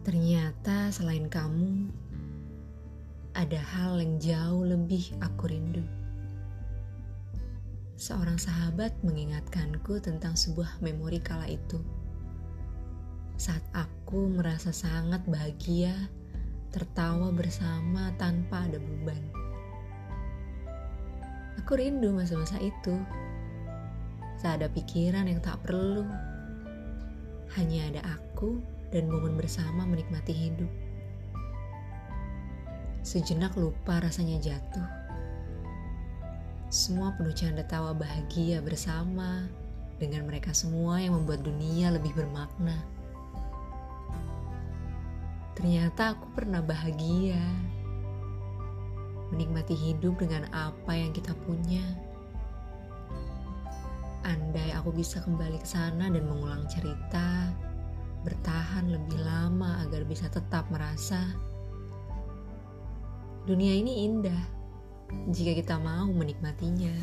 Ternyata selain kamu, ada hal yang jauh lebih aku rindu. Seorang sahabat mengingatkanku tentang sebuah memori kala itu. Saat aku merasa sangat bahagia, tertawa bersama tanpa ada beban. Aku rindu masa-masa itu. Tak ada pikiran yang tak perlu. Hanya ada aku dan momen bersama menikmati hidup. Sejenak lupa rasanya jatuh. Semua penuh canda tawa bahagia bersama dengan mereka semua yang membuat dunia lebih bermakna. Ternyata aku pernah bahagia, menikmati hidup dengan apa yang kita punya. Andai aku bisa kembali ke sana dan mengulang cerita, bertahan lebih lama agar bisa tetap merasa dunia ini indah jika kita mau menikmatinya.